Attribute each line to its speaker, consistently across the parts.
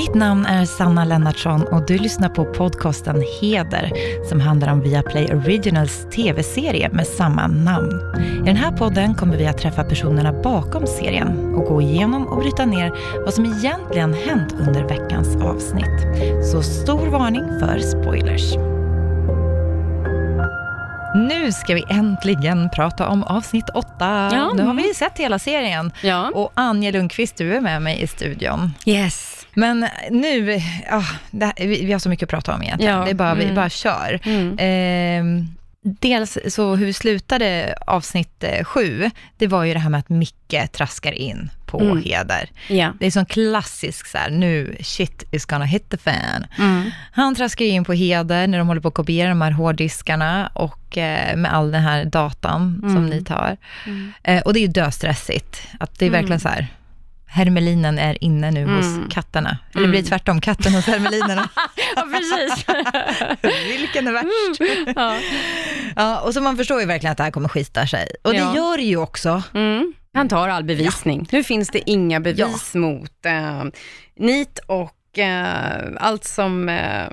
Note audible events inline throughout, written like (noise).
Speaker 1: Mitt namn är Sanna Lennartsson och du lyssnar på podcasten Heder som handlar om Viaplay Originals tv-serie med samma namn. I den här podden kommer vi att träffa personerna bakom serien och gå igenom och bryta ner vad som egentligen hänt under veckans avsnitt. Så stor varning för spoilers. Nu ska vi äntligen prata om avsnitt åtta.
Speaker 2: Ja.
Speaker 1: Nu har vi sett hela serien.
Speaker 2: Ja.
Speaker 1: Och Anja Lundqvist, du är med mig i studion.
Speaker 2: Yes.
Speaker 1: Men nu, det här, vi, vi har så mycket att prata om egentligen.
Speaker 2: Ja,
Speaker 1: Det är bara, vi
Speaker 2: mm.
Speaker 1: bara kör.
Speaker 2: Mm.
Speaker 1: Ehm, dels så hur vi slutade avsnitt eh, sju, det var ju det här med att Micke traskar in på
Speaker 2: Mm.
Speaker 1: Heder.
Speaker 2: Ja.
Speaker 1: Det är sån klassisk så här, nu shit is gonna hit the fan.
Speaker 2: Mm.
Speaker 1: Han traskar in på Heder när de håller på att kopiera de här hårddiskarna och eh, med all den här datan som
Speaker 2: Mm.
Speaker 1: ni tar.
Speaker 2: Mm.
Speaker 1: Eh, och det är ju döstressigt. Att det är
Speaker 2: Mm.
Speaker 1: verkligen så här, hermelinen är inne nu hos
Speaker 2: Mm.
Speaker 1: katterna. Eller
Speaker 2: Mm.
Speaker 1: blir det tvärtom, katten hos hermelinerna. (laughs)
Speaker 2: Ja, precis. (laughs)
Speaker 1: Vilken är värst?
Speaker 2: ja.
Speaker 1: Ja, och så man förstår ju verkligen att det här kommer skita sig. Och det
Speaker 2: Ja.
Speaker 1: gör det ju också.
Speaker 2: Mm. Han tar all bevisning. Nu finns det inga bevis mot eh, nit och eh, allt som, eh,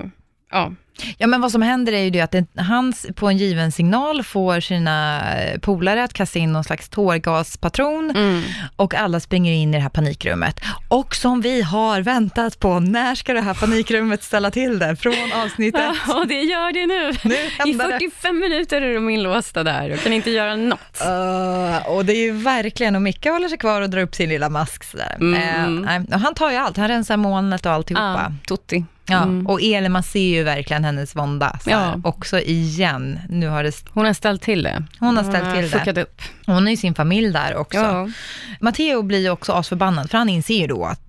Speaker 2: ja.
Speaker 1: Ja, men vad som händer är ju det att han på en given signal får sina eh, polare att kasta in någon slags tårgaspatron
Speaker 2: Mm.
Speaker 1: och alla springer in i det här panikrummet. Och som vi har väntat på, när ska det här panikrummet ställa till det? Från avsnittet. (laughs)
Speaker 2: Ja, och det gör det nu.
Speaker 1: Nu
Speaker 2: I
Speaker 1: händer det.
Speaker 2: 45 minuter är de inlåsta där och kan inte göra något.
Speaker 1: Uh, och det är ju verkligen, och Micke håller sig kvar och drar upp sin lilla mask sådär.
Speaker 2: Mm.
Speaker 1: Och han tar ju allt, han rensar molnet och alltihopa.
Speaker 2: Ja, Tutti.
Speaker 1: Ja,
Speaker 2: Mm.
Speaker 1: och Elin, man ser ju verkligen hennes vånda.
Speaker 2: Ja.
Speaker 1: Också igen, nu har det,
Speaker 2: Hon har ställt till det.
Speaker 1: hon har ställt till det.
Speaker 2: Fuckat upp.
Speaker 1: Hon har ju sin familj där också.
Speaker 2: Ja.
Speaker 1: Matteo blir ju också asförbannad, för han inser ju då att,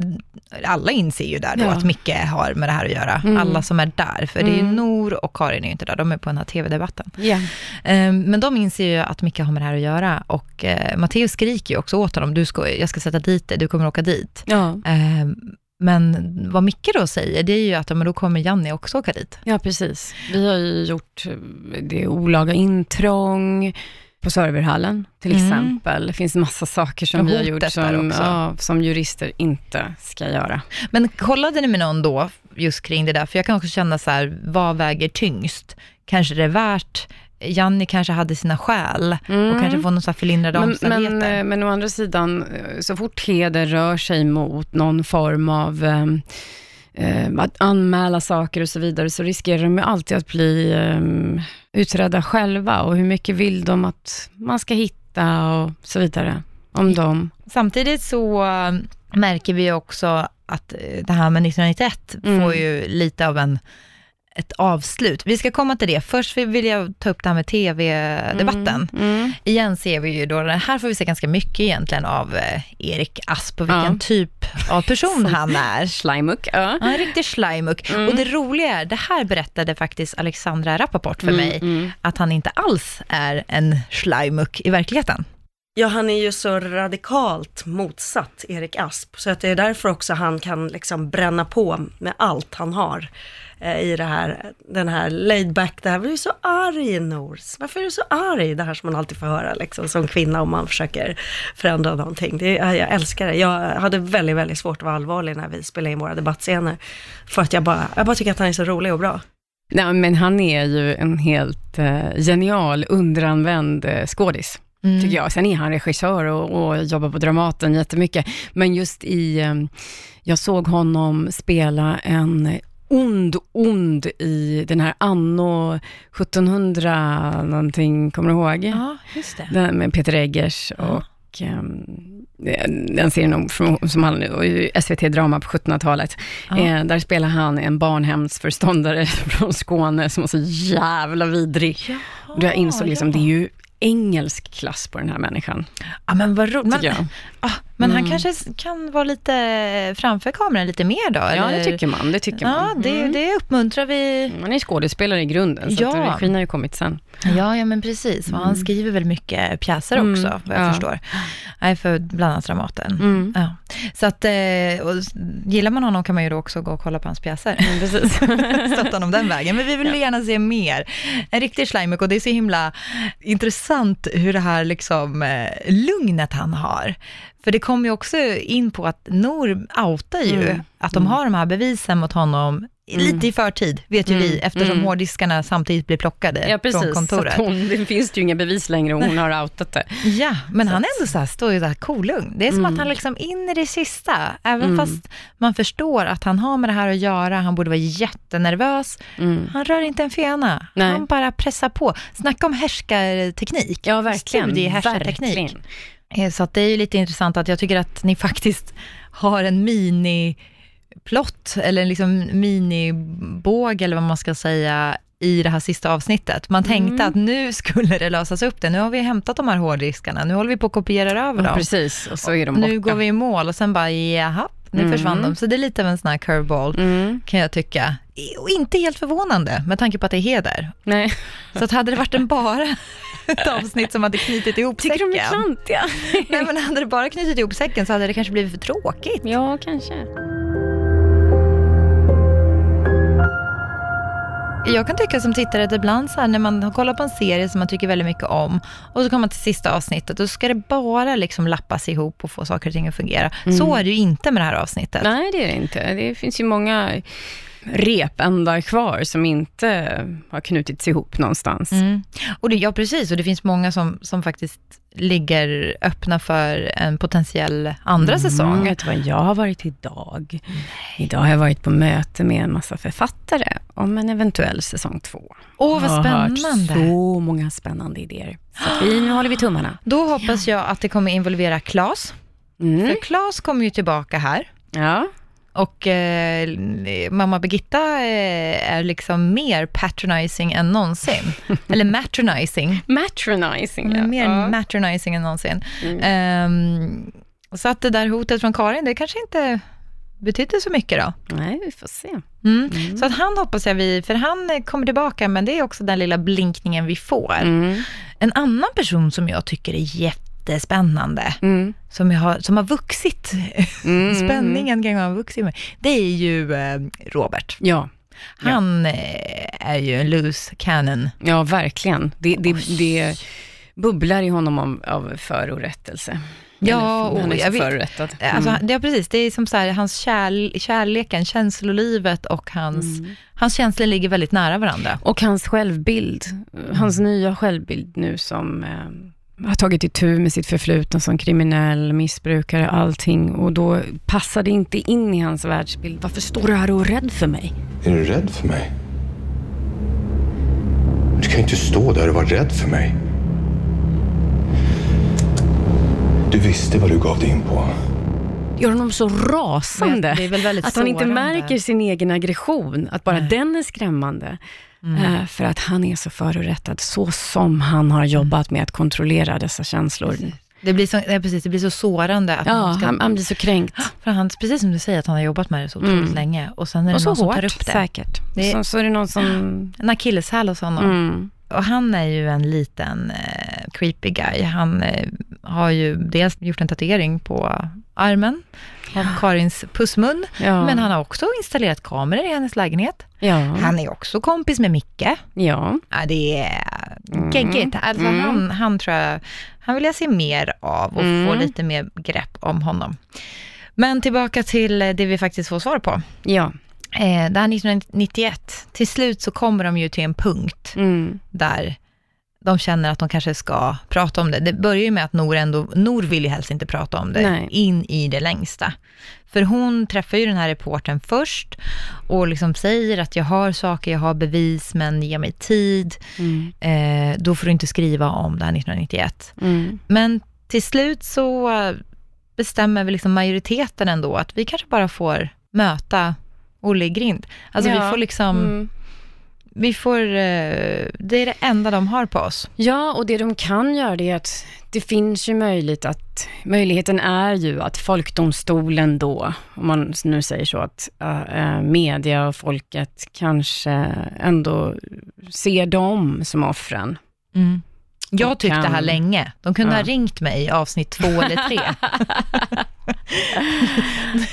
Speaker 1: alla inser ju där då
Speaker 2: Ja.
Speaker 1: att Micke har med det här att göra.
Speaker 2: Mm.
Speaker 1: Alla som är där, för det är ju
Speaker 2: Mm.
Speaker 1: Nor och Karin är ju inte där, de är på den här tv-debatten. Eh, Men de inser ju att Micke har med det här att göra och eh, Matteo skriker ju också åt honom, du ska, jag ska sätta dit dig, du kommer åka dit.
Speaker 2: Ja.
Speaker 1: Men vad Micke då säger, det är ju att men då kommer Janni också åka dit.
Speaker 2: Ja, precis. Vi har ju gjort eh, det olaga intrång på serverhallen till
Speaker 1: Mm.
Speaker 2: exempel. Det finns massa saker som vi har gjort som, ja, som jurister inte ska göra.
Speaker 1: Men kollade ni med någon då, just kring det där? För jag kan också känna så här, vad väger tyngst? Kanske det är värt, Janni kanske hade sina skäl och kanske får någon så förlindrade
Speaker 2: men,
Speaker 1: omständigheter.
Speaker 2: men, eh, men å andra sidan, eh, så fort heder rör sig mot någon form av eh, eh, att anmäla saker och så vidare, så riskerar de ju alltid att bli eh, utredda själva. Och hur mycket vill de att man ska hitta och så vidare om dem.
Speaker 1: Samtidigt så märker vi också att det här med 1991
Speaker 2: Mm.
Speaker 1: får ju lite av en ett avslut. Vi ska komma till det. Först vill jag ta upp det här med tv-debatten.
Speaker 2: Mm, mm.
Speaker 1: Igen ser vi ju då, här får vi se ganska mycket egentligen av eh, Erik Asp och vilken
Speaker 2: Ja.
Speaker 1: typ av person (laughs) han är.
Speaker 2: Schleimuk, ja.
Speaker 1: Ja, en riktig schleimuk.
Speaker 2: Mm.
Speaker 1: Och det roliga är, det här berättade faktiskt Alexandra Rappaport för
Speaker 2: Mm,
Speaker 1: mig,
Speaker 2: mm.
Speaker 1: att han inte alls är en schleimuk i verkligheten.
Speaker 3: Ja, han är ju så radikalt motsatt Erik Asp, så att det är därför också han kan liksom bränna på med allt han har i det här, den här laid back, det här, du är så arg Nors, varför är du så arg? Det här som man alltid får höra liksom, som kvinna om man försöker förändra någonting. Det, jag älskar det. Jag hade väldigt, väldigt svårt att vara allvarlig när vi spelade in våra debattscener, för att jag bara, jag bara tycker att han är så rolig och bra.
Speaker 2: Nej, men han är ju en helt eh, genial, underanvänd eh, skådis,
Speaker 1: Mm.
Speaker 2: tycker jag. Sen är han regissör och, och jobbar på Dramaten jättemycket. Men just i, eh, jag såg honom spela en ond, ond i den här anno 1700 någonting, kommer du ihåg?
Speaker 1: Ja, just det.
Speaker 2: Den med Peter Eggers
Speaker 1: Ja.
Speaker 2: och ehm, den serien om, från- som han, och ju SVT-drama på 1700-talet.
Speaker 1: Ja.
Speaker 2: Eh, där spelar han en barnhemsförståndare (laughs) från Skåne som var så jävla vidrig. Och jag insåg liksom, det är ju engelsk klass på den här människan,
Speaker 1: Ja, men vad roligt.
Speaker 2: jag.
Speaker 1: ah, men han
Speaker 2: Mm.
Speaker 1: kanske s- kan vara lite framför kameran lite mer då?
Speaker 2: Ja,
Speaker 1: eller?
Speaker 2: det tycker man. Det tycker
Speaker 1: Ja, det,
Speaker 2: Mm.
Speaker 1: det uppmuntrar vi.
Speaker 2: Man är skådespelare i grunden, så
Speaker 1: Ja.
Speaker 2: att regin har ju kommit sen.
Speaker 1: Ja, ja men precis. Och han
Speaker 2: Mm.
Speaker 1: skriver väl mycket pjäser
Speaker 2: Mm,
Speaker 1: också, vad jag
Speaker 2: ja.
Speaker 1: förstår. Nej, för bland annat Dramaten.
Speaker 2: Mm.
Speaker 1: Ja. Så att, eh, gillar man honom kan man ju då också gå och kolla på hans pjäser.
Speaker 2: Mm, precis. (laughs)
Speaker 1: Stötta honom den vägen. Men vi vill gärna se mer. En riktig schleimuk och det är så himla intressant hur det här liksom, eh, lugnet han har. För det kom ju också in på att Nor outar ju
Speaker 2: Mm.
Speaker 1: att de har de här bevisen mot honom lite i förtid, vet ju
Speaker 2: Mm.
Speaker 1: vi, eftersom
Speaker 2: Mm.
Speaker 1: hårddiskarna samtidigt blir plockade
Speaker 2: Ja,
Speaker 1: från
Speaker 2: precis. Så
Speaker 1: kontoret.
Speaker 2: hon, det finns ju inga bevis längre och hon har outat det.
Speaker 1: Ja, men han är ändå så här, står ju där kolugn. Det är som
Speaker 2: Mm.
Speaker 1: att han liksom in i det sista, även
Speaker 2: Mm.
Speaker 1: fast man förstår att han har med det här att göra, han borde vara jättenervös.
Speaker 2: Mm.
Speaker 1: Han rör inte en fena.
Speaker 2: Nej.
Speaker 1: Han bara pressar på. Snacka om härskarteknik.
Speaker 2: Ja, verkligen.
Speaker 1: Studie i härskarteknik.
Speaker 2: Verkligen.
Speaker 1: Eh, Så att det är ju lite intressant att jag tycker att ni (laughs) faktiskt har en mini-plott, eller en liksom minibåg, eller vad man ska säga, i det här sista avsnittet. Man tänkte
Speaker 2: Mm.
Speaker 1: att nu skulle det lösas upp det. Nu har vi hämtat de här hårddiskarna, nu håller vi på att kopiera över
Speaker 2: Ja,
Speaker 1: dem.
Speaker 2: precis, och så är de borta.
Speaker 1: nu går vi i mål och sen bara, jaha, nu
Speaker 2: Mm.
Speaker 1: försvann de. Så det är lite av en sån här curveball,
Speaker 2: Mm.
Speaker 1: kan jag tycka. Och inte helt förvånande, med tanke på att det är heder.
Speaker 2: Nej,
Speaker 1: Så att hade det varit en bara (laughs) ett avsnitt som hade knutit ihop
Speaker 2: tycker
Speaker 1: säcken.
Speaker 2: de är klantiga?
Speaker 1: Nej, men hade det bara knutit ihop säcken så hade det kanske blivit för tråkigt.
Speaker 2: Ja, kanske.
Speaker 1: Jag kan tycka som tittare att ibland så här, när man kollar på en serie som man tycker väldigt mycket om och så kommer man till sista avsnittet så ska det bara liksom lappas ihop och få saker och ting att fungera. Så är det ju inte med det här avsnittet.
Speaker 2: Nej, det är det inte. Det finns ju många repändar kvar som inte har knutits ihop någonstans.
Speaker 1: Mm. Och det, ja, precis. Och det finns många som, som faktiskt ligger öppna för en potentiell andra
Speaker 2: Mm,
Speaker 1: säsong.
Speaker 2: Vet du vad jag har varit idag? Idag har jag varit på möte med en massa författare om en eventuell säsong två.
Speaker 1: Åh, vad
Speaker 2: Jag har hört
Speaker 1: spännande.
Speaker 2: så många spännande idéer. Så vi, nu håller vi tummarna. (gasps)
Speaker 1: Då hoppas jag att det kommer involvera Klas.
Speaker 2: Mm.
Speaker 1: För Klas kommer ju tillbaka här.
Speaker 2: Ja.
Speaker 1: Och eh, mamma Birgitta eh, är liksom mer patronizing än någonsin. (laughs) Eller matronizing.
Speaker 2: Matronizing, ja.
Speaker 1: Mm, Mer
Speaker 2: ja.
Speaker 1: matronizing än någonsin.
Speaker 2: Mm.
Speaker 1: Ehm, så att det där hotet från Karin, det kanske inte betydde så mycket då.
Speaker 2: Nej, vi får se.
Speaker 1: Mm. Så att han hoppas jag vi, för han eh, kommer tillbaka, men det är också den lilla blinkningen vi får.
Speaker 2: Mm.
Speaker 1: En annan person som jag tycker är jättespännande,
Speaker 2: Mm.
Speaker 1: som, jag har, som har vuxit,
Speaker 2: Mm. (laughs)
Speaker 1: spänningen kring har vuxit med, det är ju eh, Robert.
Speaker 2: Ja.
Speaker 1: Han eh, är ju en loose cannon.
Speaker 2: ja, verkligen. Det, det, det bubblar i honom av, av förorättelse.
Speaker 1: Ja,
Speaker 2: han är
Speaker 1: jag vet-. Alltså,
Speaker 2: Mm.
Speaker 1: det är precis, det är som så här, hans kärl, kärleken, känslolivet och hans,
Speaker 2: Mm.
Speaker 1: hans känslor ligger väldigt nära varandra.
Speaker 2: Och hans självbild, hans nya självbild nu som eh, har tagit itu med sitt förflutna som kriminell, missbrukare, allting. Och då passar det inte in i hans världsbild. Varför står du här och är rädd för mig?
Speaker 4: Är du rädd för mig? Du kan ju inte stå där och vara rädd för mig. Du visste vad du gav dig in på.
Speaker 2: Gör honom så rasande.
Speaker 1: Är
Speaker 2: att han inte märker sin egen aggression, att bara den är skrämmande. Eh, för att han är så förorättad, så som han har jobbat med att kontrollera dessa känslor.
Speaker 1: Det blir så, ja, precis, det blir så sårande att
Speaker 2: Ja,
Speaker 1: ska,
Speaker 2: han, han blir så kränkt. (gasps)
Speaker 1: för han, precis som du säger, att han har jobbat med det så otroligt
Speaker 2: Mm.
Speaker 1: länge och sen är det
Speaker 2: Och så
Speaker 1: någon som
Speaker 2: hårt,
Speaker 1: tar upp det.
Speaker 2: säkert.
Speaker 1: Det-
Speaker 2: Så, så är det någon som... (gasps)
Speaker 1: En akilleshäl hos honom.
Speaker 2: Mm.
Speaker 1: Och han är ju en liten eh, creepy guy. Han eh, har ju dels gjort en tatuering på armen av Karins pussmun,
Speaker 2: Ja.
Speaker 1: men han har också installerat kameror i hennes lägenhet.
Speaker 2: Ja.
Speaker 1: Han är också kompis med Micke.
Speaker 2: ja.
Speaker 1: Ja, det är
Speaker 2: Mm.
Speaker 1: geggigt. Alltså
Speaker 2: Mm.
Speaker 1: han, han tror jag, han vill jag se mer av och få
Speaker 2: Mm.
Speaker 1: lite mer grepp om honom. Men tillbaka till det vi faktiskt får svar på.
Speaker 2: Ja.
Speaker 1: Eh, det här 1991, till slut så kommer de ju till en punkt
Speaker 2: Mm.
Speaker 1: där de känner att de kanske ska prata om det. Det börjar ju med att Nor ändå, Nor vill ju helst inte prata om det
Speaker 2: Nej.
Speaker 1: in i det längsta. För hon träffar ju den här reporten först och liksom säger att jag har saker, jag har bevis, men ge mig tid.
Speaker 2: Mm.
Speaker 1: Eh, då får du inte skriva om det här 1991.
Speaker 2: Mm.
Speaker 1: Men till slut så bestämmer väl liksom majoriteten ändå att vi kanske bara får möta Olle grind. Alltså
Speaker 2: Ja.
Speaker 1: vi får liksom,
Speaker 2: Mm.
Speaker 1: Vi får, eh, det är det enda de har på oss.
Speaker 2: Ja, och det de kan göra det är att det finns ju möjlighet att, möjligheten är ju att folkdomstolen då, om man nu säger så, att äh, media och folket kanske ändå ser dem som offren.
Speaker 1: Mm. Jag tyckte det här länge. De kunde ha
Speaker 2: Ja.
Speaker 1: ringt mig i avsnitt två eller tre.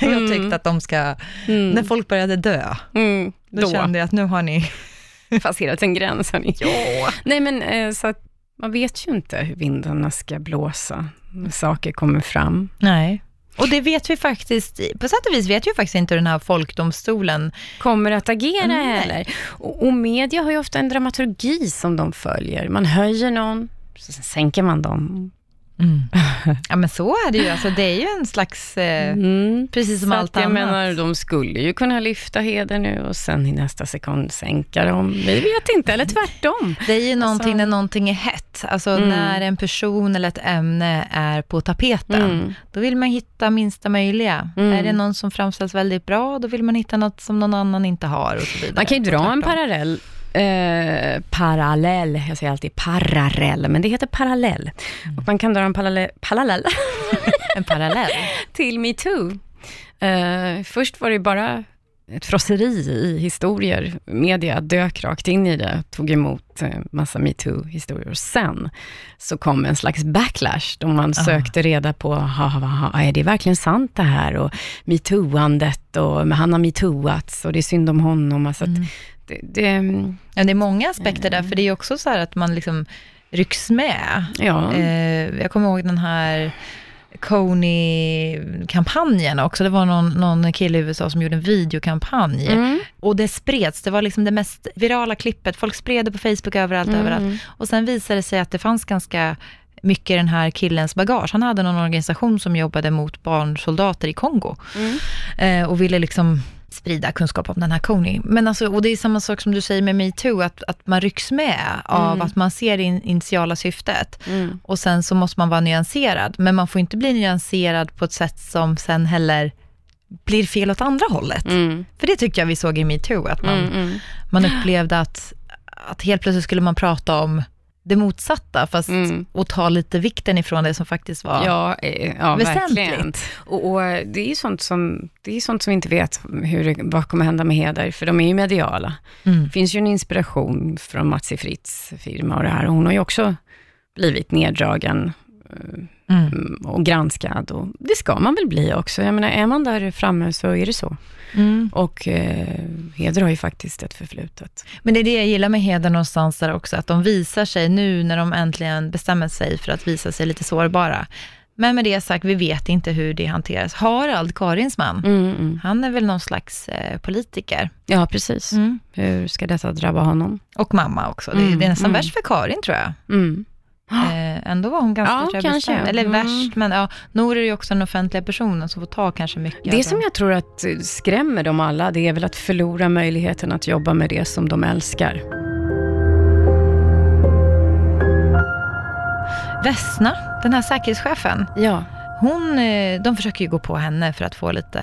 Speaker 1: (laughs) jag tyckte att de ska, när folk började dö,
Speaker 2: Mm,
Speaker 1: då,
Speaker 2: då
Speaker 1: kände jag att nu har ni... (laughs)
Speaker 2: passerat en gräns. hörni. Nej, men eh, så att man vet ju inte hur vindarna ska blåsa när saker kommer fram.
Speaker 1: Nej. Och det vet vi faktiskt, på sätt och vis vet vi faktiskt inte hur den här folkdomstolen
Speaker 2: kommer att agera
Speaker 1: Nej.
Speaker 2: heller. Och, och media har ju ofta en dramaturgi som de följer. Man höjer någon, så sen sänker man dem. (laughs)
Speaker 1: Ja men så är det ju, alltså det är ju en slags, eh,
Speaker 2: Mm.
Speaker 1: precis som
Speaker 2: Så
Speaker 1: allt
Speaker 2: jag
Speaker 1: annat.
Speaker 2: menar, de skulle ju kunna lyfta heder nu och sen i nästa sekund sänka dem. Vi vet inte, eller tvärtom.
Speaker 1: Det är ju någonting
Speaker 2: Alltså-
Speaker 1: när någonting är hett, alltså
Speaker 2: Mm.
Speaker 1: när en person eller ett ämne är på tapeten,
Speaker 2: Mm.
Speaker 1: då vill man hitta minsta möjliga.
Speaker 2: Mm.
Speaker 1: Är det någon som framställs väldigt bra, då vill man hitta något som någon annan inte har och så vidare.
Speaker 2: Man kan ju dra en parallell. Eh, parallell, jag säger alltid parallell, men det heter parallell.
Speaker 1: Mm.
Speaker 2: Och man kan dra en parallell, parallell (laughs)
Speaker 1: En parallell.
Speaker 2: till metoo. Eh, först var det bara ett frosseri i historier. Media dök rakt in i det, tog emot eh, massa metoo-historier. Sen så kom en slags backlash, då man sökte reda på, ha, ha, ha, är det verkligen sant det här? Och metooandet, och han har metooats, och det är synd om honom. Alltså att det, det,
Speaker 1: Ja, det är många aspekter där, för det är ju också så här att man liksom rycks med.
Speaker 2: ja.
Speaker 1: Eh, jag kommer ihåg den här Coney-kampanjen också. Det var någon, någon kille i USA som gjorde en videokampanj.
Speaker 2: Mm.
Speaker 1: Och det spreds, det var liksom det mest virala klippet. Folk spred det på Facebook överallt,
Speaker 2: Mm.
Speaker 1: överallt. Och sen visade det sig att det fanns ganska mycket i den här killens bagage. Han hade någon organisation som jobbade mot barnsoldater i Kongo.
Speaker 2: Mm.
Speaker 1: Eh, och ville liksom sprida kunskap om den här Coney. Men alltså, och det är samma sak som du säger med metoo, att, att man rycks med av
Speaker 2: Mm.
Speaker 1: att man ser det in, initiala syftet.
Speaker 2: Mm.
Speaker 1: Och sen så måste man vara nyanserad. Men man får inte bli nyanserad på ett sätt som sen heller blir fel åt andra hållet.
Speaker 2: Mm.
Speaker 1: För det tycker jag vi såg i metoo, att man,
Speaker 2: Mm. Mm.
Speaker 1: man upplevde att, att helt plötsligt skulle man prata om det motsatta, fast
Speaker 2: Mm.
Speaker 1: och ta lite vikten ifrån det som faktiskt var
Speaker 2: Ja, eh, ja
Speaker 1: väsentligt.
Speaker 2: verkligen. Och, och det är ju sånt som, det är sånt som vi inte vet hur vad kommer hända med heder, för de är ju mediala.
Speaker 1: Mm.
Speaker 2: Det finns ju en inspiration från Matsi Fritz firma och det här. Och hon har ju också blivit neddragen
Speaker 1: Mm.
Speaker 2: mm, och granskad. Och det ska man väl bli också. Jag menar, är man där framme så är det så.
Speaker 1: Mm.
Speaker 2: Och eh, heder har ju faktiskt ett förflutet.
Speaker 1: Men det är det jag gillar med Heder någonstans där också, att de visar sig nu när de äntligen bestämmer sig för att visa sig lite sårbara. Men med det sagt, vi vet inte hur det hanteras. Harald, Karins man,
Speaker 2: Mm, mm.
Speaker 1: han är väl någon slags eh, politiker.
Speaker 2: Ja, precis.
Speaker 1: Mm.
Speaker 2: Hur ska detta drabba honom?
Speaker 1: Och mamma också. Det,
Speaker 2: Mm,
Speaker 1: det är nästan
Speaker 2: mm.
Speaker 1: värst för Karin tror jag.
Speaker 2: Mm.
Speaker 1: Eh, ändå var hon ganska
Speaker 2: Ja, kanske.
Speaker 1: Eller
Speaker 2: Mm.
Speaker 1: värst, men ja, Nour är ju också den offentliga personen som får ta kanske mycket.
Speaker 2: Det som jag tror att eh, skrämmer dem alla, det är väl att förlora möjligheten att jobba med det som de älskar.
Speaker 1: Vesna, den här säkerhetschefen,
Speaker 2: Ja.
Speaker 1: hon, eh, de försöker ju gå på henne för att få lite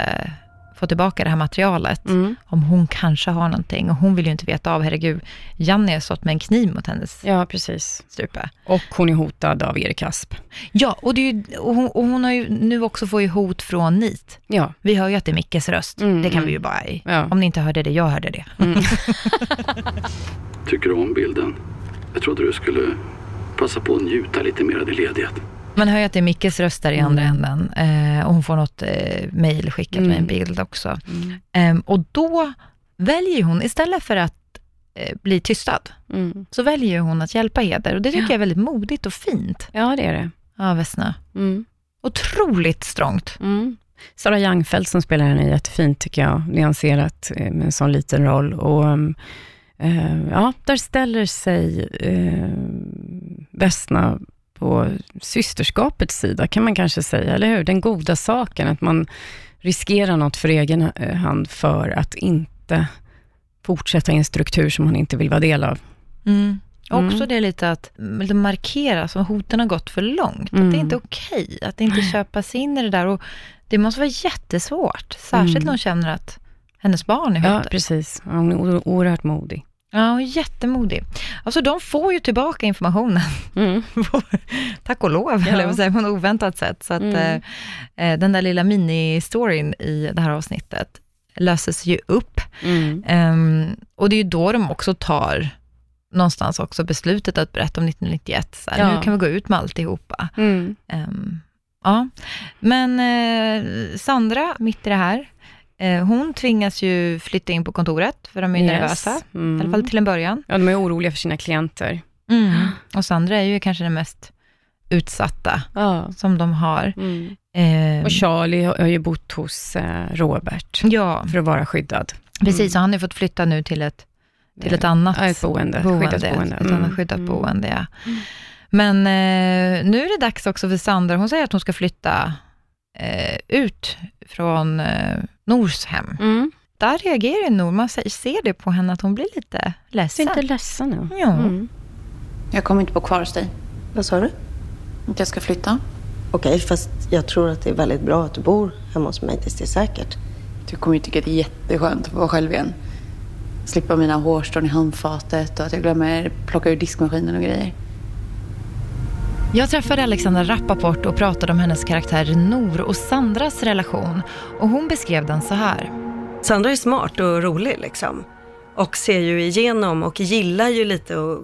Speaker 1: få tillbaka det här materialet.
Speaker 2: Mm.
Speaker 1: Om hon kanske har någonting och hon vill ju inte veta av, herregud, Janni har stått med en kniv mot hennes
Speaker 2: ja, precis.
Speaker 1: strupe.
Speaker 2: Och hon är hotad av Erik Asp.
Speaker 1: Ja, och, det är ju, och, hon, och hon har ju nu också fått hot från NIT.
Speaker 2: Ja.
Speaker 1: Vi hör ju att det är Mickes röst.
Speaker 2: Mm,
Speaker 1: det kan
Speaker 2: mm.
Speaker 1: vi ju bara,
Speaker 2: Ja.
Speaker 1: om ni inte hörde det, jag hörde det. (laughs)
Speaker 5: Tycker du om bilden? Jag trodde du skulle passa på att njuta lite mer av din ledighet.
Speaker 1: Man hör ju att det är Mickes röst där i andra änden. Eh, och hon får något eh, mejl skickat med en
Speaker 2: Mm.
Speaker 1: bild också.
Speaker 2: Mm.
Speaker 1: Ehm, och då väljer hon, istället för att eh, bli tystad,
Speaker 2: Mm.
Speaker 1: så väljer hon att hjälpa Heder. Och det tycker
Speaker 2: Ja.
Speaker 1: jag är väldigt modigt och fint
Speaker 2: Ja, det är det.
Speaker 1: av Vesna.
Speaker 2: Mm.
Speaker 1: Otroligt strångt.
Speaker 2: Mm. Sara Youngfeldt som spelar henne jättefint tycker jag, nyanserat eh, med en sån liten roll. Och eh, ja, där ställer sig eh, Vesna på systerskapets sida, kan man kanske säga, eller hur? Den goda saken, att man riskerar något för egen eh, hand för att inte fortsätta i en struktur som man inte vill vara del av.
Speaker 1: Mm.
Speaker 2: Mm.
Speaker 1: Också det lite att lite markera, som hoten har gått för långt. Att det
Speaker 2: Mm.
Speaker 1: inte är okej, att inte köpas in i det där. Och det måste vara jättesvårt, särskilt
Speaker 2: Mm.
Speaker 1: när hon känner att hennes barn är
Speaker 2: Ja,
Speaker 1: hotade.
Speaker 2: precis. Ja, Hon är oerhört modig.
Speaker 1: Ja, hon är jättemodig. Alltså de får ju tillbaka informationen,
Speaker 2: Mm. (laughs)
Speaker 1: tack och lov,
Speaker 2: Ja.
Speaker 1: säger man, på ett oväntat sätt. Så att
Speaker 2: Mm.
Speaker 1: eh, eh, den där lilla mini-storyn i det här avsnittet löses ju upp.
Speaker 2: Mm.
Speaker 1: Ehm, och det är ju då de också tar någonstans också beslutet att berätta om 1991. Så här,
Speaker 2: Ja.
Speaker 1: Nu kan vi gå ut med alltihopa.
Speaker 2: Mm.
Speaker 1: Ehm, ja. Men eh, Sandra, mitt i det här, hon tvingas ju flytta in på kontoret, för de är ju nervösa.
Speaker 2: Mm.
Speaker 1: I alla fall till en början.
Speaker 2: Ja, de är oroliga för sina klienter.
Speaker 1: Och Sandra är ju kanske den mest utsatta
Speaker 2: Ja.
Speaker 1: som de har.
Speaker 2: Mm.
Speaker 1: Eh,
Speaker 2: Och Charlie har ju bott hos eh, Robert
Speaker 1: ja,
Speaker 2: för att vara skyddad.
Speaker 1: precis. Och han har ju fått flytta nu till ett, till ett annat
Speaker 2: Ja, ett boende.
Speaker 1: boende.
Speaker 2: Skyddat boende.
Speaker 1: Ett annat
Speaker 2: Mm.
Speaker 1: skyddat
Speaker 2: Mm.
Speaker 1: boende, ja. Men eh, nu är det dags också för Sandra. Hon säger att hon ska flytta eh, ut från eh, Nors hem.
Speaker 2: Mm.
Speaker 1: Där reagerar ju Nor. Man ser- det på henne att hon blir lite ledsen.
Speaker 2: inte ledsen nu.
Speaker 1: Ja.
Speaker 2: Mm.
Speaker 6: Jag kommer inte bo kvar hos dig.
Speaker 3: Vad sa du?
Speaker 6: Att jag ska flytta.
Speaker 3: Okej, fast jag tror att det är väldigt bra att du bor hemma hos mig tills det är säkert.
Speaker 6: Du kommer ju tycka att det är jätteskönt att vara själv igen. Slippa mina hårstrån i handfatet och att jag glömmer plocka ur diskmaskinen och grejer.
Speaker 1: Jag träffade Alexandra Rappaport och pratade om hennes karaktär Nor och Sandras relation. Och hon beskrev den så här.
Speaker 3: Sandra är smart och rolig liksom. Och ser ju igenom och gillar ju lite att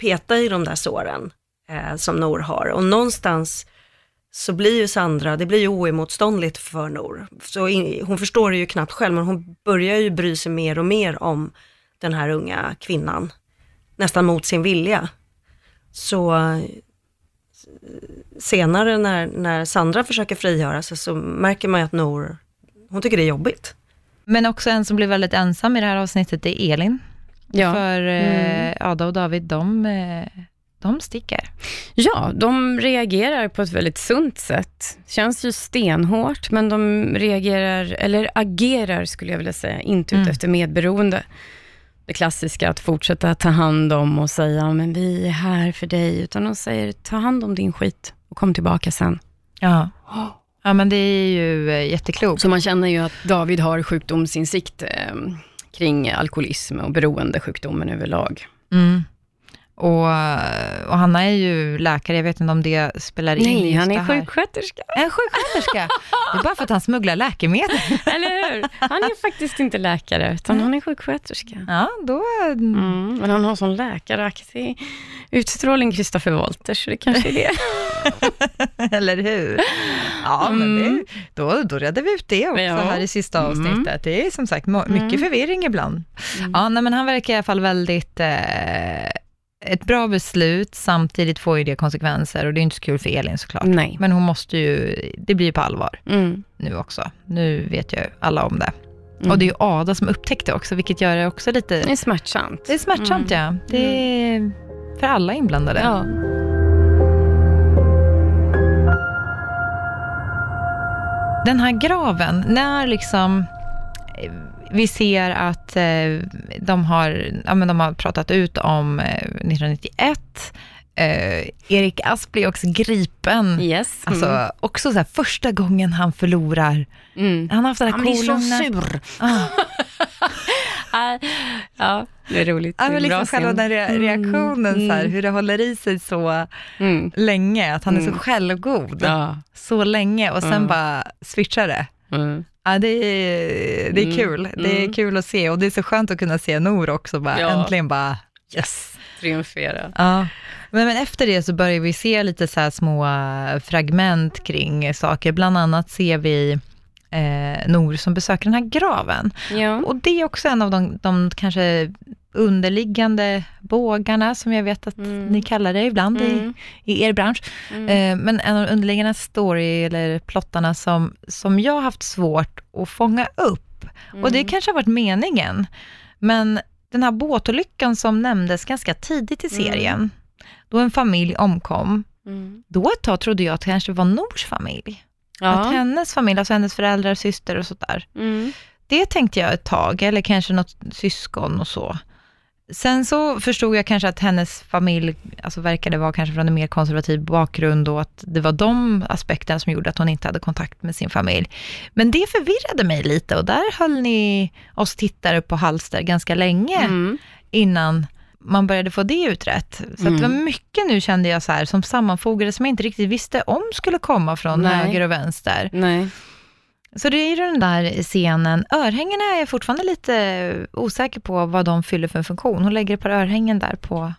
Speaker 3: peta i de där såren eh, som Nor har. Och någonstans så blir ju Sandra, det blir ju oemotståndligt för Nor. Så in, hon förstår det ju knappt själv, men hon börjar ju bry sig mer och mer om den här unga kvinnan. Nästan mot sin vilja. Så senare när, när Sandra försöker frigöra sig så märker man ju att Nor, hon tycker det är jobbigt.
Speaker 1: Men också en som blir väldigt ensam i det här avsnittet är Elin.
Speaker 2: Ja.
Speaker 1: För eh,
Speaker 2: Mm.
Speaker 1: Ada och David, de, eh, de sticker.
Speaker 2: ja, de reagerar på ett väldigt sunt sätt. Känns ju stenhårt, men de reagerar, eller agerar skulle jag vilja säga, inte
Speaker 1: Mm.
Speaker 2: ut efter medberoende. Det klassiska att fortsätta ta hand om och säga, men vi är här för dig, utan de säger, ta hand om din skit och kom tillbaka sen.
Speaker 1: Ja. Ja, men det är ju eh, jätteklokt.
Speaker 2: Så man känner ju att David har sjukdomsinsikt eh, kring alkoholism och beroendesjukdomen överlag.
Speaker 1: Mm. Och, och Hanna är ju läkare, jag vet inte om det spelar in
Speaker 2: Nej, han är
Speaker 1: här.
Speaker 2: sjuksköterska.
Speaker 1: En sjuksköterska. Det är bara för att han smugglar läkemedel. (laughs)
Speaker 2: Eller hur? Han är faktiskt inte läkare, utan han är sjuksköterska.
Speaker 1: Ja, då...
Speaker 2: Mm, men han har sån läkaraktig utstrålning, Christopher Walters, så det kanske är det. (laughs)
Speaker 1: Eller hur? Ja, men det, då, då redde vi ut det också
Speaker 2: Ja.
Speaker 1: här i sista
Speaker 2: Mm.
Speaker 1: avsnittet. Det är som sagt mycket förvirring ibland. Ja, nej, men han verkar i alla fall väldigt... Eh, ett bra beslut, samtidigt får ju det konsekvenser och det är inte så kul för Elin såklart.
Speaker 2: Nej.
Speaker 1: Men hon måste ju, det blir ju på allvar
Speaker 2: Mm.
Speaker 1: nu också. Nu vet ju alla om det.
Speaker 2: Mm.
Speaker 1: Och det är ju Ada som upptäckte också, vilket gör det också lite...
Speaker 2: Det är smärtsamt.
Speaker 1: Det är smärtsamt ja. Det är för alla inblandade.
Speaker 2: Ja.
Speaker 1: Den här graven, när liksom vi ser att eh, de, har, ja, men de har pratat ut om eh, 1991. Eh, Erik Asp blir också gripen.
Speaker 2: Yes.
Speaker 1: Alltså
Speaker 2: Mm.
Speaker 1: också så här, första gången han förlorar.
Speaker 2: Mm.
Speaker 1: Han har haft det där
Speaker 2: Han blir så sur.
Speaker 1: Ah. (laughs)
Speaker 2: Ah, ja, det är roligt.
Speaker 1: Ja, men liksom själva den re- reaktionen,
Speaker 2: Mm.
Speaker 1: så här, hur det håller i sig så
Speaker 2: Mm.
Speaker 1: länge, att han är
Speaker 2: Mm.
Speaker 1: så självgod
Speaker 2: Ja.
Speaker 1: så länge och sen
Speaker 2: Mm.
Speaker 1: bara switchar det. Ja, det är, det är
Speaker 2: Mm.
Speaker 1: kul. Det är
Speaker 2: Mm.
Speaker 1: kul att se och det är så skönt att kunna se Nor också, bara,
Speaker 2: Ja.
Speaker 1: äntligen bara yes.
Speaker 2: Triumfera.
Speaker 1: Ja. Men, men efter det så börjar vi se lite så små äh, fragment kring saker. Bland annat ser vi eh, Nor som besöker den här graven.
Speaker 2: Ja.
Speaker 1: Och det är också en av de, de kanske underliggande bågarna, som jag vet att
Speaker 2: Mm.
Speaker 1: ni kallar det ibland
Speaker 2: Mm.
Speaker 1: i, i er bransch.
Speaker 2: Mm.
Speaker 1: Eh, men en av de underliggande story eller plottarna som, som jag har haft svårt att fånga upp. Och det
Speaker 2: Mm.
Speaker 1: kanske har varit meningen. Men den här båtolyckan som nämndes ganska tidigt i
Speaker 2: Mm.
Speaker 1: serien, då en familj omkom,
Speaker 2: Mm.
Speaker 1: då ett tag trodde jag att det kanske var Nors familj. Att
Speaker 2: Ja.
Speaker 1: hennes familj, alltså hennes föräldrar, syster och sådär. Det tänkte jag ett tag, eller kanske något syskon och så. Sen så förstod jag kanske att hennes familj alltså verkade vara kanske från en mer konservativ bakgrund och att det var de aspekterna som gjorde att hon inte hade kontakt med sin familj. Men det förvirrade mig lite och där höll ni oss tittare på halster ganska länge
Speaker 2: Mm.
Speaker 1: innan man började få det utrett. Så att det var mycket nu kände jag så här som sammanfogades som jag inte riktigt visste om skulle komma från
Speaker 2: Nej.
Speaker 1: höger och vänster.
Speaker 2: Nej.
Speaker 1: Så det är ju den där scenen. Örhängena är jag fortfarande lite osäker på vad de fyller för funktion. Hon lägger ett par örhängen där på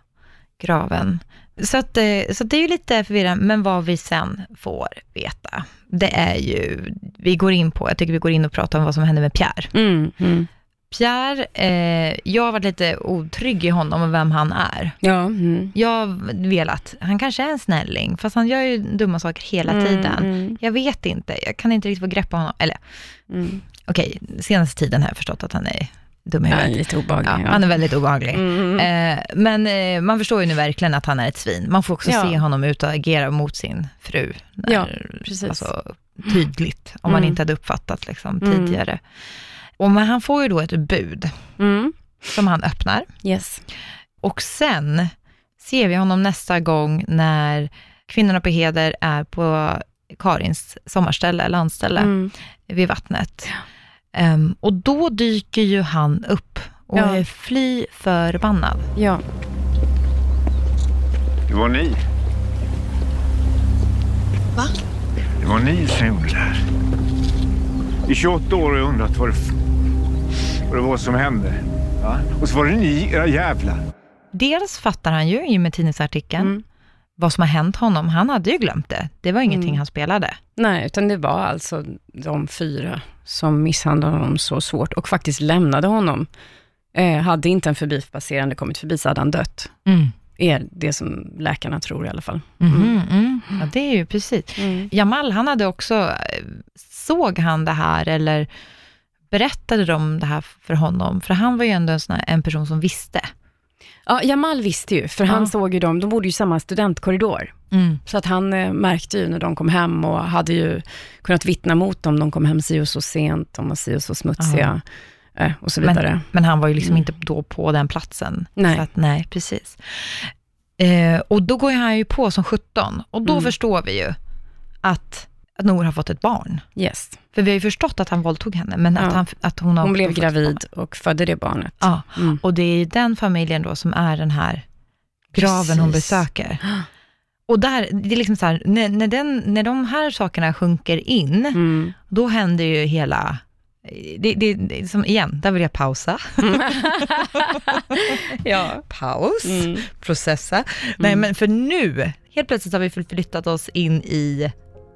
Speaker 1: graven. Så, att, eh, så att det är ju lite förvirrande, men vad vi sen får veta, det är ju, vi går in på, jag tycker vi går in och pratar om vad som hände med Pierre.
Speaker 2: Mm. Mm.
Speaker 1: Pierre, eh, jag har varit lite otrygg i honom och vem han är.
Speaker 2: Ja. Mm.
Speaker 1: Jag har velat, han kanske är en snälling, fast han gör ju dumma saker hela
Speaker 2: Mm,
Speaker 1: tiden.
Speaker 2: mm.
Speaker 1: Jag vet inte, jag kan inte riktigt få grepp på honom. Eller,
Speaker 2: Mm.
Speaker 1: okej, senaste tiden har jag förstått att han är dum i
Speaker 2: Ja,
Speaker 1: huvudet.
Speaker 2: lite obehaglig.
Speaker 1: Ja,
Speaker 2: ja.
Speaker 1: han är väldigt obehaglig.
Speaker 2: Mm.
Speaker 1: Eh, men eh, man förstår ju nu verkligen att han är ett svin. Man får också
Speaker 2: Ja.
Speaker 1: se honom ut och agera mot sin fru. När,
Speaker 2: Ja, precis.
Speaker 1: Alltså, tydligt, om man
Speaker 2: Mm.
Speaker 1: inte hade uppfattat liksom,
Speaker 2: Mm.
Speaker 1: tidigare. Och men han får ju då ett bud
Speaker 2: Mm.
Speaker 1: som han öppnar.
Speaker 2: Yes.
Speaker 1: Och sen ser vi honom nästa gång när kvinnorna på Heder är på Karins sommarställe, landställe,
Speaker 2: Mm.
Speaker 1: vid vattnet. Ehm, och då dyker ju han upp och
Speaker 2: Ja.
Speaker 1: är fly förbannad.
Speaker 2: Ja.
Speaker 7: Det var ni.
Speaker 3: Va?
Speaker 7: Det var ni som gjorde det här. I 28 år har jag undrat vad det, vad det var som hände. Va? Och så var det ni, era jävlar.
Speaker 1: Dels fattar han ju i och med tidningsartikeln
Speaker 2: Mm.
Speaker 1: vad som har hänt honom. Han hade ju glömt det. Det var ingenting
Speaker 2: Mm.
Speaker 1: han spelade.
Speaker 2: Nej, utan det var alltså de fyra som misshandlade honom så svårt och faktiskt lämnade honom. Eh, hade inte en förbipasserande kommit förbi så hade han dött. Är det som läkarna tror i alla fall.
Speaker 1: Mhm, mm. Ja, det är ju precis.
Speaker 2: Mm.
Speaker 1: Jamal, han hade också, eh, såg han det här eller berättade de det här för honom? För han var ju ändå en, här, en person som visste.
Speaker 2: Ja, Jamal visste ju, för han
Speaker 1: Ja.
Speaker 2: såg ju dem, de bodde ju i samma studentkorridor.
Speaker 1: Mm.
Speaker 2: Så att han eh, märkte ju när de kom hem och hade ju kunnat vittna mot dem. De kom hem si och så sent, de var si och så smutsiga eh, och så vidare.
Speaker 1: Men, men han var ju liksom
Speaker 2: Mm.
Speaker 1: inte då på den platsen.
Speaker 2: Nej.
Speaker 1: Så att, nej, precis. Eh, och då går han ju på som 17 och då
Speaker 2: Mm.
Speaker 1: förstår vi ju att, att Nour har fått ett barn.
Speaker 2: Yes.
Speaker 1: För vi har ju förstått att han våldtog henne, men att,
Speaker 2: Ja.
Speaker 1: han, att hon har
Speaker 2: Hon blev gravid och födde det barnet.
Speaker 1: Ja,
Speaker 2: Mm.
Speaker 1: och det är den familjen då som är den här graven hon
Speaker 2: Precis.
Speaker 1: besöker. Och där, det är liksom så här, när, när, den, när de här sakerna sjunker in,
Speaker 2: Mm.
Speaker 1: då händer ju hela, det, det, det, som igen, där vill jag pausa. (laughs)
Speaker 2: ja.
Speaker 1: Paus,
Speaker 2: Mm.
Speaker 1: processa. Nej men för nu, helt plötsligt har vi förflyttat oss in i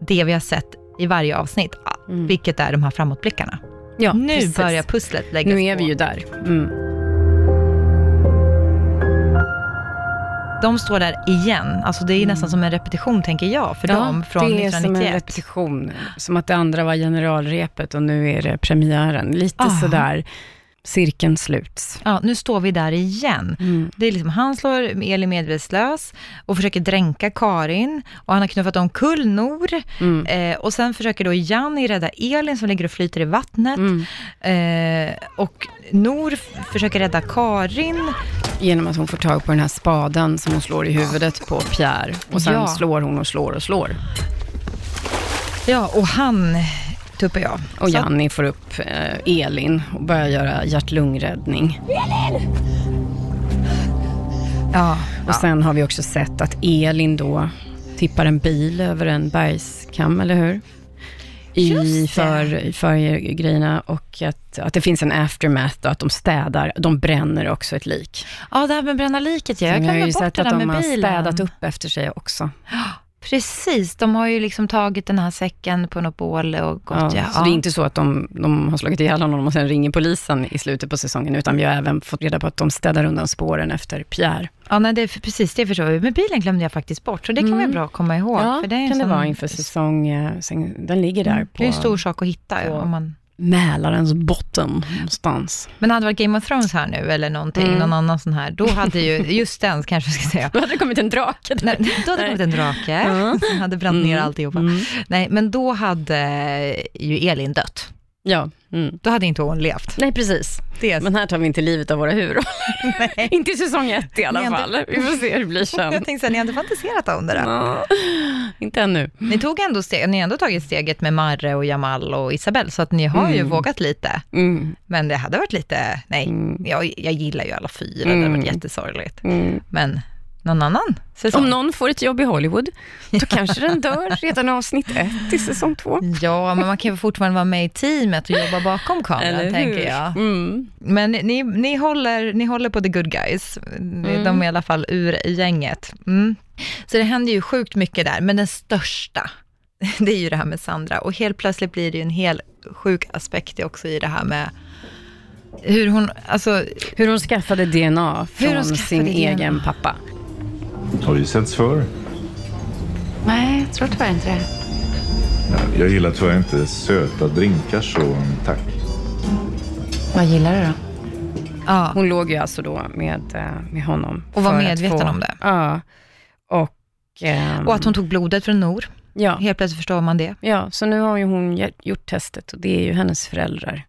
Speaker 1: det vi har sett i varje avsnitt,
Speaker 2: Mm.
Speaker 1: vilket är de här framåtblickarna.
Speaker 2: ja
Speaker 1: nu
Speaker 2: precis.
Speaker 1: börjar pusslet läggas
Speaker 2: Nu är
Speaker 1: på.
Speaker 2: vi ju där.
Speaker 1: De står där igen, alltså det är nästan som en repetition tänker jag, för dem från
Speaker 2: Mm. det är som en
Speaker 1: 1991.
Speaker 2: repetition. Som att det andra var generalrepet och nu är det premiären. Lite
Speaker 1: Ah.
Speaker 2: sådär, cirkeln sluts.
Speaker 1: Ja, nu står vi där igen.
Speaker 2: Mm.
Speaker 1: Det är liksom, han slår Elin medvetslös och försöker dränka Karin och han har knuffat omkull Nor.
Speaker 2: Mm.
Speaker 1: Eh, och sen försöker då Janni rädda Elin som ligger och flyter i vattnet.
Speaker 2: Mm.
Speaker 1: Eh, och Nor försöker rädda Karin.
Speaker 2: Genom att hon får tag på den här spaden som hon slår i huvudet på Pierre. Och sen
Speaker 1: Ja.
Speaker 2: slår hon och slår och slår.
Speaker 1: Ja, och han tuppar jag.
Speaker 2: Och
Speaker 1: Så-
Speaker 2: Janni får upp eh, Elin och börjar göra hjärt-lungräddning.
Speaker 1: Ja,
Speaker 2: Och sen har vi också sett att Elin då tippar en bil över en bergskam, eller hur? I
Speaker 1: det.
Speaker 2: för, i förgrejerna och att, att det finns en aftermath och att de städar. De bränner också ett lik.
Speaker 1: ja, det här med bränna liket, ja. jag
Speaker 2: Så vi har
Speaker 1: glömde
Speaker 2: ju
Speaker 1: bort
Speaker 2: sett
Speaker 1: det
Speaker 2: att
Speaker 1: där
Speaker 2: de
Speaker 1: med
Speaker 2: har
Speaker 1: bilen.
Speaker 2: städat upp efter sig också.
Speaker 1: Precis, de har ju liksom tagit den här säcken på något bål och gått.
Speaker 2: Ja,
Speaker 1: Ja,
Speaker 2: så det är inte så att de, de har slagit ihjäl honom och sen ringer polisen i slutet på säsongen, utan vi har även fått reda på att de städar undan spåren efter Pierre.
Speaker 1: Ja, nej, det är, precis det förstår vi. Men bilen glömde jag faktiskt bort, så det kan
Speaker 2: Mm.
Speaker 1: vara bra att komma ihåg.
Speaker 2: Ja,
Speaker 1: för det
Speaker 2: kan det
Speaker 1: sån-
Speaker 2: vara inför säsong, eh, den ligger där på
Speaker 1: Det är en stor sak att hitta.
Speaker 2: på-
Speaker 1: Om man...
Speaker 2: Mälarens botten någonstans.
Speaker 1: Men hade det varit Game of Thrones här nu, eller någonting,
Speaker 2: Mm.
Speaker 1: någon annan sån här, då hade ju, just den kanske jag ska säga, (laughs)
Speaker 2: Då hade det kommit en drake där.
Speaker 1: Nej, då hade det kommit en drake
Speaker 2: Ja.
Speaker 1: som hade bränt ner
Speaker 2: Mm.
Speaker 1: alltihopa.
Speaker 2: Mm.
Speaker 1: Nej, men då hade ju Elin dött.
Speaker 2: Ja. Mm.
Speaker 1: Då hade inte hon levt.
Speaker 2: Nej, precis.
Speaker 1: Det
Speaker 2: Men här tar vi inte livet av våra huvudroller. (laughs) Inte i säsong ett i alla
Speaker 1: Ni ändå-
Speaker 2: fall. Vi får se hur det blir (laughs) sen.
Speaker 1: Jag tänkte säga, ni hade fantiserat om det där.
Speaker 2: Inte ännu.
Speaker 1: Ni tog ändå steg, ni har ändå tagit steget med Marre och Jamal och Isabelle, så att ni har ju
Speaker 2: Mm.
Speaker 1: vågat lite.
Speaker 2: Mm.
Speaker 1: Men det hade varit lite, nej,
Speaker 2: Mm.
Speaker 1: jag, jag gillar ju alla fyra, det hade
Speaker 2: Mm.
Speaker 1: varit jättesorgligt.
Speaker 2: Mm.
Speaker 1: Men någon annan säsong?
Speaker 2: Om någon får ett jobb i Hollywood, då (laughs) kanske den dör redan i avsnitt ett i säsong två.
Speaker 1: Ja, men man kan ju fortfarande vara med i teamet och jobba bakom kameran, tänker jag.
Speaker 2: Mm.
Speaker 1: Men ni, ni, håller, ni håller på the good guys.
Speaker 2: Mm.
Speaker 1: De är i alla fall ur gänget. Mm. Så det händer ju sjukt mycket där, men den största, (laughs) det är ju det här med Sandra. Och helt plötsligt blir det ju en hel sjuk aspekt också i det här med hur hon, alltså,
Speaker 2: Hur hon skaffade DNA från
Speaker 1: skaffade
Speaker 2: sin
Speaker 1: DNA.
Speaker 2: egen pappa.
Speaker 8: Har vi setts förr?
Speaker 6: Nej, jag tror tyvärr inte det.
Speaker 8: Jag gillar tyvärr inte söta drinkar så tack.
Speaker 6: Vad gillar du då?
Speaker 1: ja.
Speaker 2: Hon låg ju alltså då med, eh, med honom.
Speaker 1: Och var
Speaker 2: för
Speaker 1: medveten
Speaker 2: få-
Speaker 1: om det.
Speaker 2: Ja. Och, ehm,
Speaker 1: Och att hon tog blodet från Nor.
Speaker 2: ja,
Speaker 1: Helt plötsligt förstår man det.
Speaker 2: ja, så nu har ju hon gjort testet och det är ju hennes föräldrar.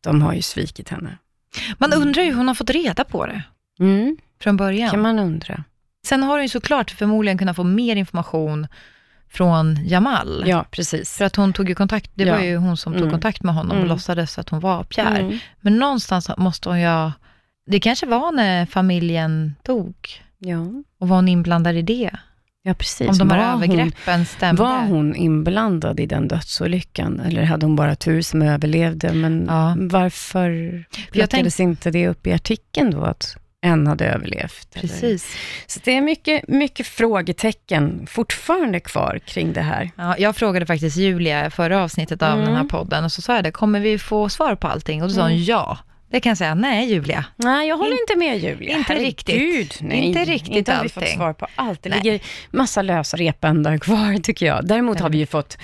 Speaker 2: De har ju svikit henne.
Speaker 1: Man undrar ju hur hon har fått reda på det
Speaker 2: Mm,
Speaker 1: från början.
Speaker 2: kan man undra.
Speaker 1: Sen har hon ju såklart förmodligen kunnat få mer information från Jamal.
Speaker 2: Ja, precis.
Speaker 1: För att hon tog ju kontakt, det
Speaker 2: Ja.
Speaker 1: var ju hon som tog
Speaker 2: Mm.
Speaker 1: kontakt med honom och
Speaker 2: Mm.
Speaker 1: låtsades att hon var Pierre.
Speaker 2: Mm.
Speaker 1: Men någonstans måste hon ju, det kanske var när familjen dog
Speaker 2: Ja.
Speaker 1: och var hon inblandad i det?
Speaker 2: ja, precis.
Speaker 1: Om de här
Speaker 2: Var hon-
Speaker 1: övergreppen stämde?
Speaker 2: Var hon inblandad i den dödsolyckan? Eller hade hon bara tur som överlevde? Men
Speaker 1: Ja.
Speaker 2: varför plockades inte det upp i artikeln då, att en hade överlevt? eller?
Speaker 1: Precis.
Speaker 2: Så det är mycket, mycket frågetecken fortfarande kvar kring det här.
Speaker 1: Ja, jag frågade faktiskt Julia förra avsnittet av
Speaker 2: Mm.
Speaker 1: den här podden och så sa jag det, kommer vi få svar på allting? Och då sa hon
Speaker 2: Mm.
Speaker 1: ja. Det kan jag säga, nej Julia.
Speaker 2: Nej, jag håller
Speaker 1: In-
Speaker 2: inte med Julia.
Speaker 1: inte riktigt.
Speaker 2: Herregud, nej.
Speaker 1: Inte riktigt
Speaker 2: Inte har vi fått svar på allt. Det
Speaker 1: Nej.
Speaker 2: ligger massa lösa repändar kvar, (laughs) tycker jag. Däremot har vi ju fått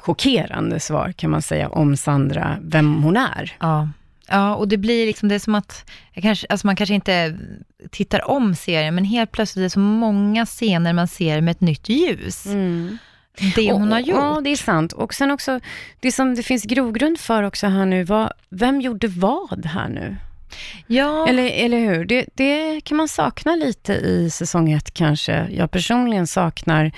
Speaker 2: chockerande svar, kan man säga, om Sandra, vem hon är.
Speaker 1: Ja. Ja, och det blir liksom, det är som att, kanske, alltså man kanske inte tittar om serien, men helt plötsligt är det så många scener man ser med ett nytt ljus. Det hon har
Speaker 2: Och-
Speaker 1: gjort.
Speaker 2: Ja, det är sant. Och sen också, det som det finns grogrund för också här nu, var, vem gjorde vad här nu?
Speaker 1: Ja,
Speaker 2: Eller, eller hur? Det, det kan man sakna lite i säsong ett kanske. Jag personligen saknar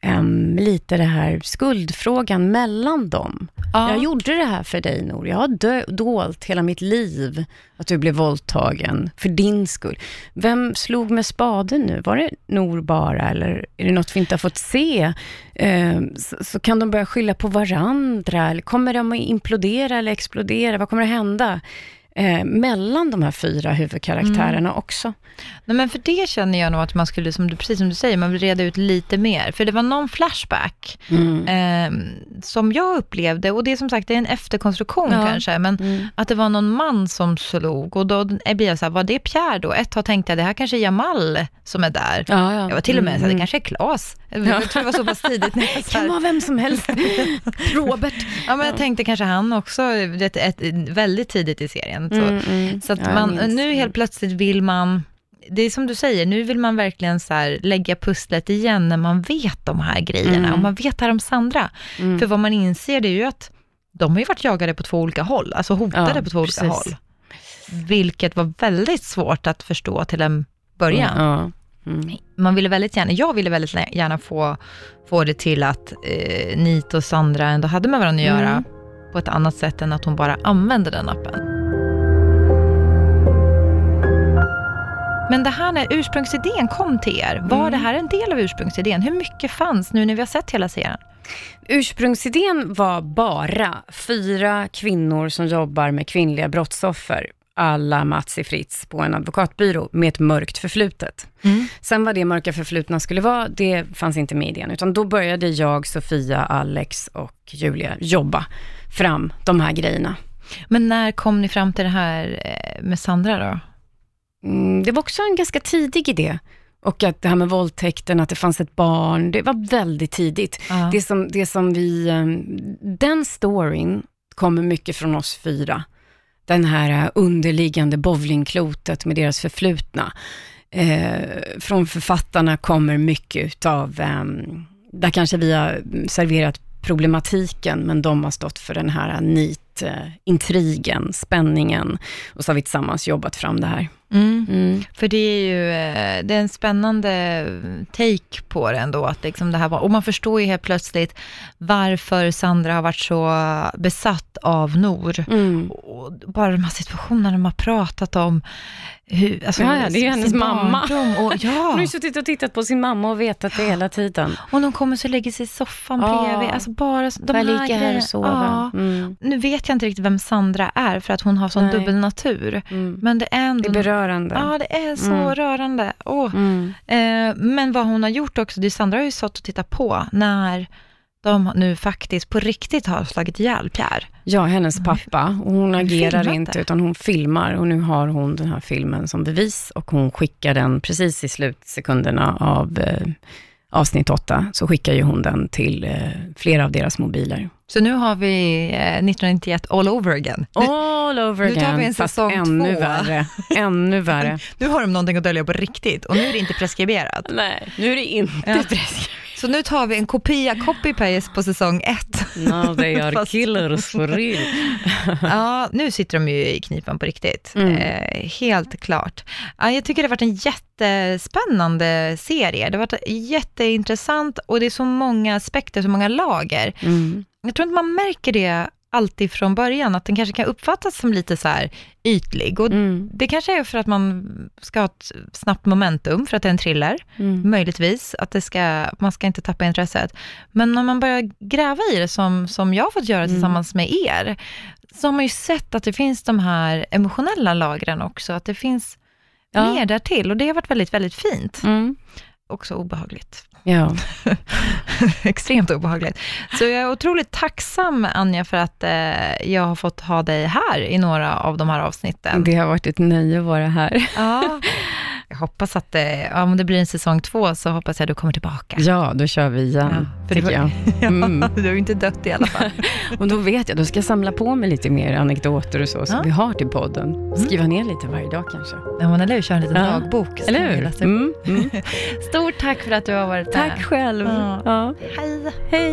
Speaker 2: em, lite det här skuldfrågan mellan dem.
Speaker 1: ja.
Speaker 2: Jag gjorde det här för dig Nor. Jag har dö- dolt hela mitt liv att du blev våldtagen för din skull. Vem slog med spaden nu? Var det Nor bara eller är det något vi inte har fått se? Em, så, så kan de börja skylla på varandra eller kommer de att implodera eller explodera? Vad kommer att hända? Eh, mellan de här fyra huvudkaraktärerna också.
Speaker 1: Nej, men för det känner jag nog att man skulle, som du, precis som du säger, man vill reda ut lite mer. För det var någon flashback eh, som jag upplevde, och det är som sagt det är en efterkonstruktion
Speaker 2: Ja.
Speaker 1: kanske, men
Speaker 2: Mm.
Speaker 1: att det var någon man som slog. Och då blir jag så här, var det Pierre då? Ett tag tänkte jag, det här kanske är Jamal som är där.
Speaker 2: Ja, ja.
Speaker 1: Jag var till och med så här, det
Speaker 2: Mm.
Speaker 1: kanske är Klas. (laughs) Jag tror det var så pass tidigt. När jag, så
Speaker 2: kan vara vem som helst. (laughs) Robert.
Speaker 1: ja, men jag tänkte kanske han också, ett, ett, väldigt tidigt i serien. Så,
Speaker 2: Mm, mm.
Speaker 1: så att
Speaker 2: Ja,
Speaker 1: man, nu helt plötsligt vill man, det är som du säger, nu vill man verkligen så lägga pusslet igen när man vet de här grejerna
Speaker 2: Mm.
Speaker 1: och man vet här om Sandra.
Speaker 2: Mm.
Speaker 1: För vad man inser det är ju att de har ju varit jagade på två olika håll, alltså hotade
Speaker 2: Ja,
Speaker 1: på två olika
Speaker 2: precis.
Speaker 1: håll. Vilket var väldigt svårt att förstå till en början.
Speaker 2: Ja. Mm.
Speaker 1: Man ville väldigt gärna, jag ville väldigt gärna få, få det till att eh, Nit och Sandra ändå hade med varandra att göra
Speaker 2: Mm.
Speaker 1: på ett annat sätt än att hon bara använde den appen. Men det här när ursprungsidén kom till er, var
Speaker 2: Mm.
Speaker 1: det här en del av ursprungsidén? Hur mycket fanns nu när vi har sett hela serien?
Speaker 2: Ursprungsidén var bara fyra kvinnor som jobbar med kvinnliga brottsoffer, alla Mats i Fritz på en advokatbyrå med ett mörkt förflutet. Sen vad det mörka förflutna skulle vara, det fanns inte med i idén, utan då började jag, Sofia, Alex och Julia jobba fram de här grejerna.
Speaker 1: Men när kom ni fram till det här eh, med Sandra då?
Speaker 2: Mm, det var också en ganska tidig idé. Och att det här med våldtäkten, att det fanns ett barn, det var väldigt tidigt.
Speaker 1: Ja.
Speaker 2: Det som, det som vi, eh, den storyn kommer mycket från oss fyra. Den här eh, underliggande bowlingklotet med deras förflutna. Eh, från författarna kommer mycket utav, eh, där kanske vi har serverat problematiken, men de har stått för den här nit, eh, intrigen, spänningen. Och så har vi tillsammans jobbat fram det här.
Speaker 1: Mm.
Speaker 2: Mm.
Speaker 1: För det är ju eh, det är en spännande take på det ändå. Att liksom det här var, och man förstår ju helt plötsligt varför Sandra har varit så besatt av Nor.
Speaker 2: Mm.
Speaker 1: Och bara de här situationerna de har pratat om. Hur, alltså,
Speaker 2: Ja, ja, det är ju hennes mamma.
Speaker 1: Och, (laughs)
Speaker 2: Hon
Speaker 1: ja,
Speaker 2: har ju suttit och tittat på sin mamma och vetat det hela tiden.
Speaker 1: och de kommer så lägger sig i soffan
Speaker 2: Ja.
Speaker 1: bredvid. Alltså bara de här
Speaker 2: ligga här och sova?
Speaker 1: Ja.
Speaker 2: Mm.
Speaker 1: Nu vet jag inte riktigt vem Sandra är, för att hon har sån
Speaker 2: Nej.
Speaker 1: dubbel natur.
Speaker 2: Mm.
Speaker 1: Men det är ändå...
Speaker 2: Det är berörande.
Speaker 1: Ja, det är så
Speaker 2: Mm.
Speaker 1: rörande.
Speaker 2: Mm.
Speaker 1: Eh, men vad hon har gjort också, det är Sandra har ju stått och tittat på när de nu faktiskt på riktigt har slagit ihjäl Pierre.
Speaker 2: Ja, hennes pappa. Och hon agerar
Speaker 1: filmat
Speaker 2: inte, utan hon filmar. Och nu har hon den här filmen som bevis och hon skickar den precis i slutsekunderna av eh, avsnitt åtta, så skickar ju hon den till eh, flera av deras mobiler.
Speaker 1: Så nu har vi eh, 1991 all over again.
Speaker 2: All over
Speaker 1: nu tar
Speaker 2: again,
Speaker 1: vi en
Speaker 2: fast
Speaker 1: säsong
Speaker 2: ännu
Speaker 1: två.
Speaker 2: värre. Ännu värre. (laughs)
Speaker 1: Nu har de någonting att dölja på riktigt och nu är det inte preskriberat.
Speaker 2: Nej, nu är det inte
Speaker 1: Ja.
Speaker 2: preskriberat.
Speaker 1: Så nu tar vi en kopia, copy-paste på säsong ett.
Speaker 2: Now they are
Speaker 1: Fast-
Speaker 2: killers for real. (laughs)
Speaker 1: Ja, nu sitter de ju i knipan på riktigt.
Speaker 2: Mm.
Speaker 1: Eh, helt klart. Ja, jag tycker det har varit en jättespännande serie. Det har varit jätteintressant och det är så många aspekter, så många lager.
Speaker 2: Mm.
Speaker 1: Jag tror inte man märker det alltid från början, att den kanske kan uppfattas som lite så här ytlig. Och
Speaker 2: Mm.
Speaker 1: det kanske är för att man ska ha ett snabbt momentum, för att det är en thriller.
Speaker 2: Mm.
Speaker 1: Möjligtvis, att det ska, man ska inte tappa intresset. Men när man börjar gräva i det, som, som jag har fått göra
Speaker 2: Mm.
Speaker 1: tillsammans med er, så har man ju sett att det finns de här emotionella lagren också, att det finns
Speaker 2: Ja.
Speaker 1: mer därtill. Och det har varit väldigt, väldigt fint.
Speaker 2: Mm.
Speaker 1: Också obehagligt.
Speaker 2: Ja. (laughs)
Speaker 1: Extremt obehagligt. Så jag är otroligt tacksam, Anja, för att eh, jag har fått ha dig här i några av de här avsnitten.
Speaker 2: Det har varit ett nöje att vara här.
Speaker 1: Ja. (laughs) Jag hoppas att det, ja, om det blir en säsong två, så hoppas jag du kommer tillbaka.
Speaker 2: Ja, då kör vi igen,
Speaker 1: Ja,
Speaker 2: tycker jag. (laughs) Mm.
Speaker 1: Du har ju inte dött i alla fall. (laughs)
Speaker 2: Och då vet jag, då ska jag samla på mig lite mer anekdoter och så, som
Speaker 1: Ja.
Speaker 2: vi har till podden. Skriva ner lite varje dag kanske.
Speaker 1: Ja, men eller hur, kör en liten
Speaker 2: Ja.
Speaker 1: dagbok.
Speaker 2: Eller hur? Mm. Mm. (laughs)
Speaker 1: Stort tack för att du har varit med.
Speaker 2: Tack själv. Ja.
Speaker 1: Hej.
Speaker 2: Hej.